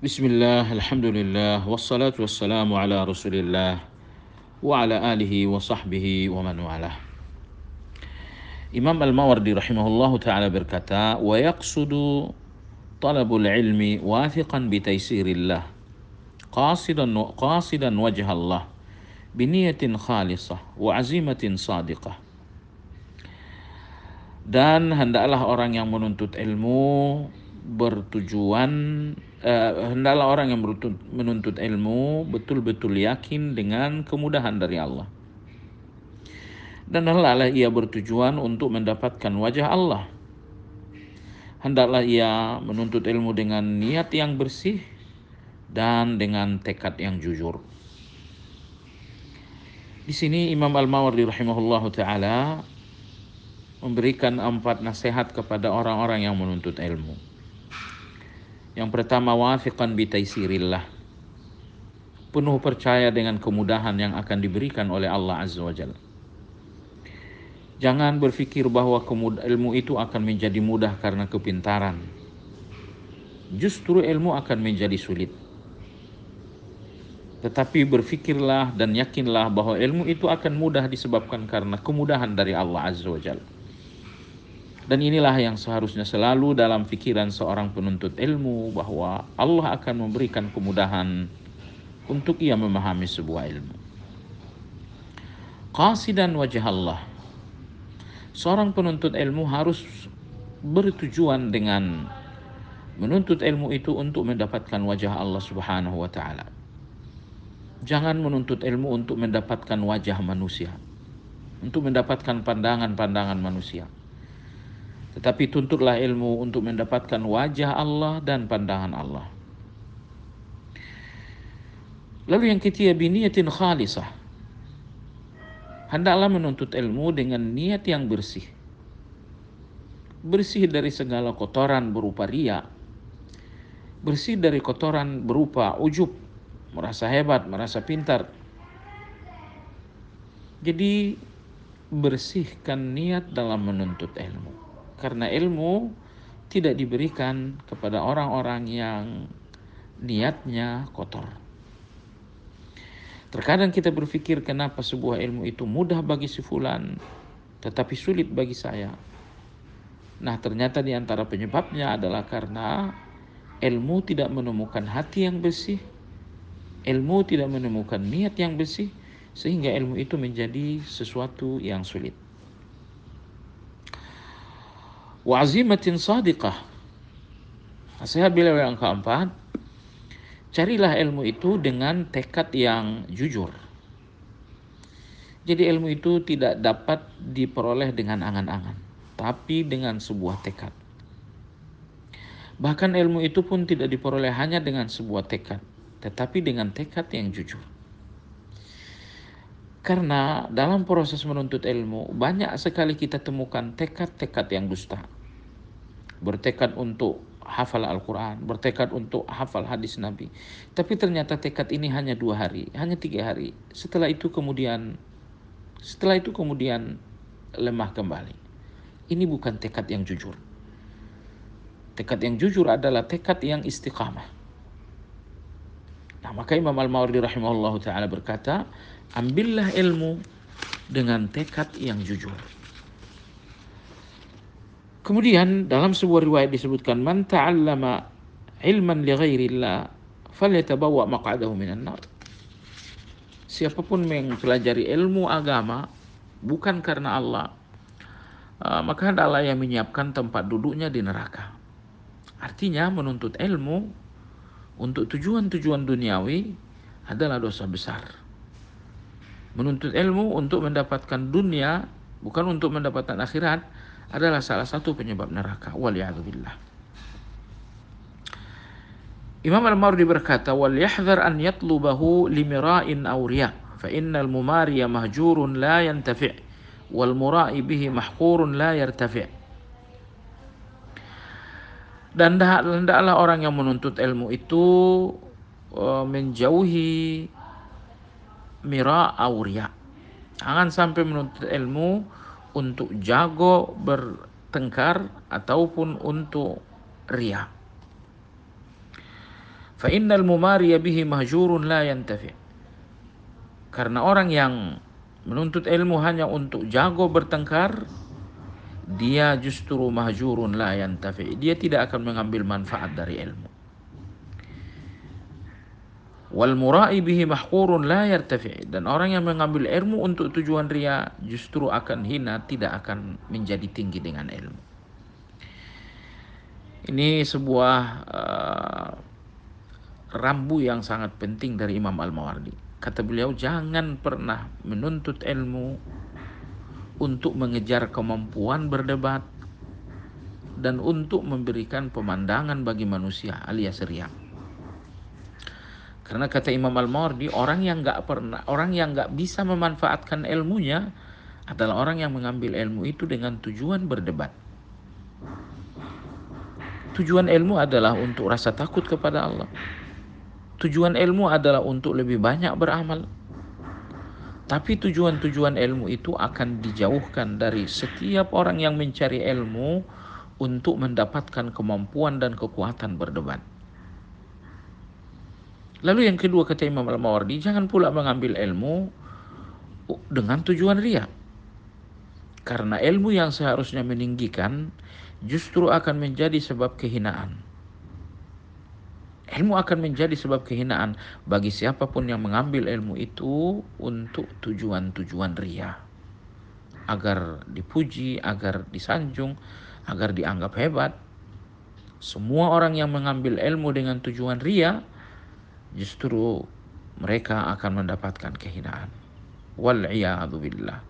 بسم الله الحمد لله والصلاة والسلام على رسول الله وعلى آله وصحبه ومن والاه إمام الموردي رحمه الله تعالى بركتا ويقصد طلب العلم واثقا بتيسير الله قاصدا قاصدا وجه الله بنية خالصة وعزيمة صادقة dan hendaklah orang yang menuntut ilmu bertujuan uh, hendaklah orang yang menuntut ilmu betul-betul yakin dengan kemudahan dari Allah dan hendaklah ia bertujuan untuk mendapatkan wajah Allah. Hendaklah ia menuntut ilmu dengan niat yang bersih dan dengan tekad yang jujur. Di sini Imam Al-Mawardi rahimahullah taala memberikan empat nasihat kepada orang-orang yang menuntut ilmu. Yang pertama wafiqan bi taisirillah. Penuh percaya dengan kemudahan yang akan diberikan oleh Allah Azza wa Jalla Jangan berpikir bahwa ilmu itu akan menjadi mudah karena kepintaran. Justru ilmu akan menjadi sulit. Tetapi berfikirlah dan yakinlah bahwa ilmu itu akan mudah disebabkan karena kemudahan dari Allah Azza wa Jalla. Dan inilah yang seharusnya selalu dalam pikiran seorang penuntut ilmu bahwa Allah akan memberikan kemudahan untuk ia memahami sebuah ilmu. Qasidan wajah Allah seorang penuntut ilmu harus bertujuan dengan menuntut ilmu itu untuk mendapatkan wajah Allah Subhanahu wa taala. Jangan menuntut ilmu untuk mendapatkan wajah manusia, untuk mendapatkan pandangan-pandangan manusia. Tetapi tuntutlah ilmu untuk mendapatkan wajah Allah dan pandangan Allah. Lalu yang ketiga biniyatin khalisah hendaklah menuntut ilmu dengan niat yang bersih. Bersih dari segala kotoran berupa ria. Bersih dari kotoran berupa ujub, merasa hebat, merasa pintar. Jadi bersihkan niat dalam menuntut ilmu. Karena ilmu tidak diberikan kepada orang-orang yang niatnya kotor. Terkadang kita berpikir kenapa sebuah ilmu itu mudah bagi si fulan tetapi sulit bagi saya. Nah, ternyata di antara penyebabnya adalah karena ilmu tidak menemukan hati yang bersih, ilmu tidak menemukan niat yang bersih sehingga ilmu itu menjadi sesuatu yang sulit. Wa azimatin sadiqah. Nasihat beliau yang keempat, Carilah ilmu itu dengan tekad yang jujur. Jadi ilmu itu tidak dapat diperoleh dengan angan-angan, tapi dengan sebuah tekad. Bahkan ilmu itu pun tidak diperoleh hanya dengan sebuah tekad, tetapi dengan tekad yang jujur. Karena dalam proses menuntut ilmu banyak sekali kita temukan tekad-tekad yang dusta. Bertekad untuk hafal Al-Quran, bertekad untuk hafal hadis Nabi. Tapi ternyata tekad ini hanya dua hari, hanya tiga hari. Setelah itu kemudian, setelah itu kemudian lemah kembali. Ini bukan tekad yang jujur. Tekad yang jujur adalah tekad yang istiqamah. Nah, maka Imam Al-Mawardi rahimahullah taala berkata, ambillah ilmu dengan tekad yang jujur. Kemudian dalam sebuah riwayat disebutkan man ta'allama ilman li ghairillah falyatabawwa maq'adahu minan nar. Siapa pun yang mempelajari ilmu agama bukan karena Allah, uh, maka hendaklah yang menyiapkan tempat duduknya di neraka. Artinya menuntut ilmu untuk tujuan-tujuan duniawi adalah dosa besar. Menuntut ilmu untuk mendapatkan dunia bukan untuk mendapatkan akhirat adalah salah satu penyebab neraka. Waliyadzubillah. Imam Al-Mawardi berkata, "Wal yahdhar an yatlubahu limira'in aw riya', fa innal mumariya mahjurun la yantafi' wal mura'i bihi la yartafi'." Dan hendaklah orang yang menuntut ilmu itu uh, menjauhi mira' auria. Jangan sampai menuntut ilmu untuk jago bertengkar ataupun untuk ria. Fa innal mumariya bihi mahjurun la yantafi. Karena orang yang menuntut ilmu hanya untuk jago bertengkar, dia justru mahjurun la yantafi. Dia tidak akan mengambil manfaat dari ilmu. Wal murai bihi mahqurun la yartafi. Dan orang yang mengambil ilmu untuk tujuan ria justru akan hina, tidak akan menjadi tinggi dengan ilmu. Ini sebuah uh, rambu yang sangat penting dari Imam Al-Mawardi. Kata beliau, jangan pernah menuntut ilmu untuk mengejar kemampuan berdebat dan untuk memberikan pemandangan bagi manusia alias riak. Karena kata Imam Al-Mawardi, orang yang nggak pernah, orang yang nggak bisa memanfaatkan ilmunya adalah orang yang mengambil ilmu itu dengan tujuan berdebat. Tujuan ilmu adalah untuk rasa takut kepada Allah Tujuan ilmu adalah untuk lebih banyak beramal. Tapi tujuan-tujuan ilmu itu akan dijauhkan dari setiap orang yang mencari ilmu untuk mendapatkan kemampuan dan kekuatan berdebat. Lalu yang kedua kata Imam Al-Mawardi, jangan pula mengambil ilmu dengan tujuan ria. Karena ilmu yang seharusnya meninggikan justru akan menjadi sebab kehinaan. Ilmu akan menjadi sebab kehinaan bagi siapa pun yang mengambil ilmu itu untuk tujuan-tujuan ria. Agar dipuji, agar disanjung, agar dianggap hebat. Semua orang yang mengambil ilmu dengan tujuan ria, justru mereka akan mendapatkan kehinaan. Wal'iyadu billah.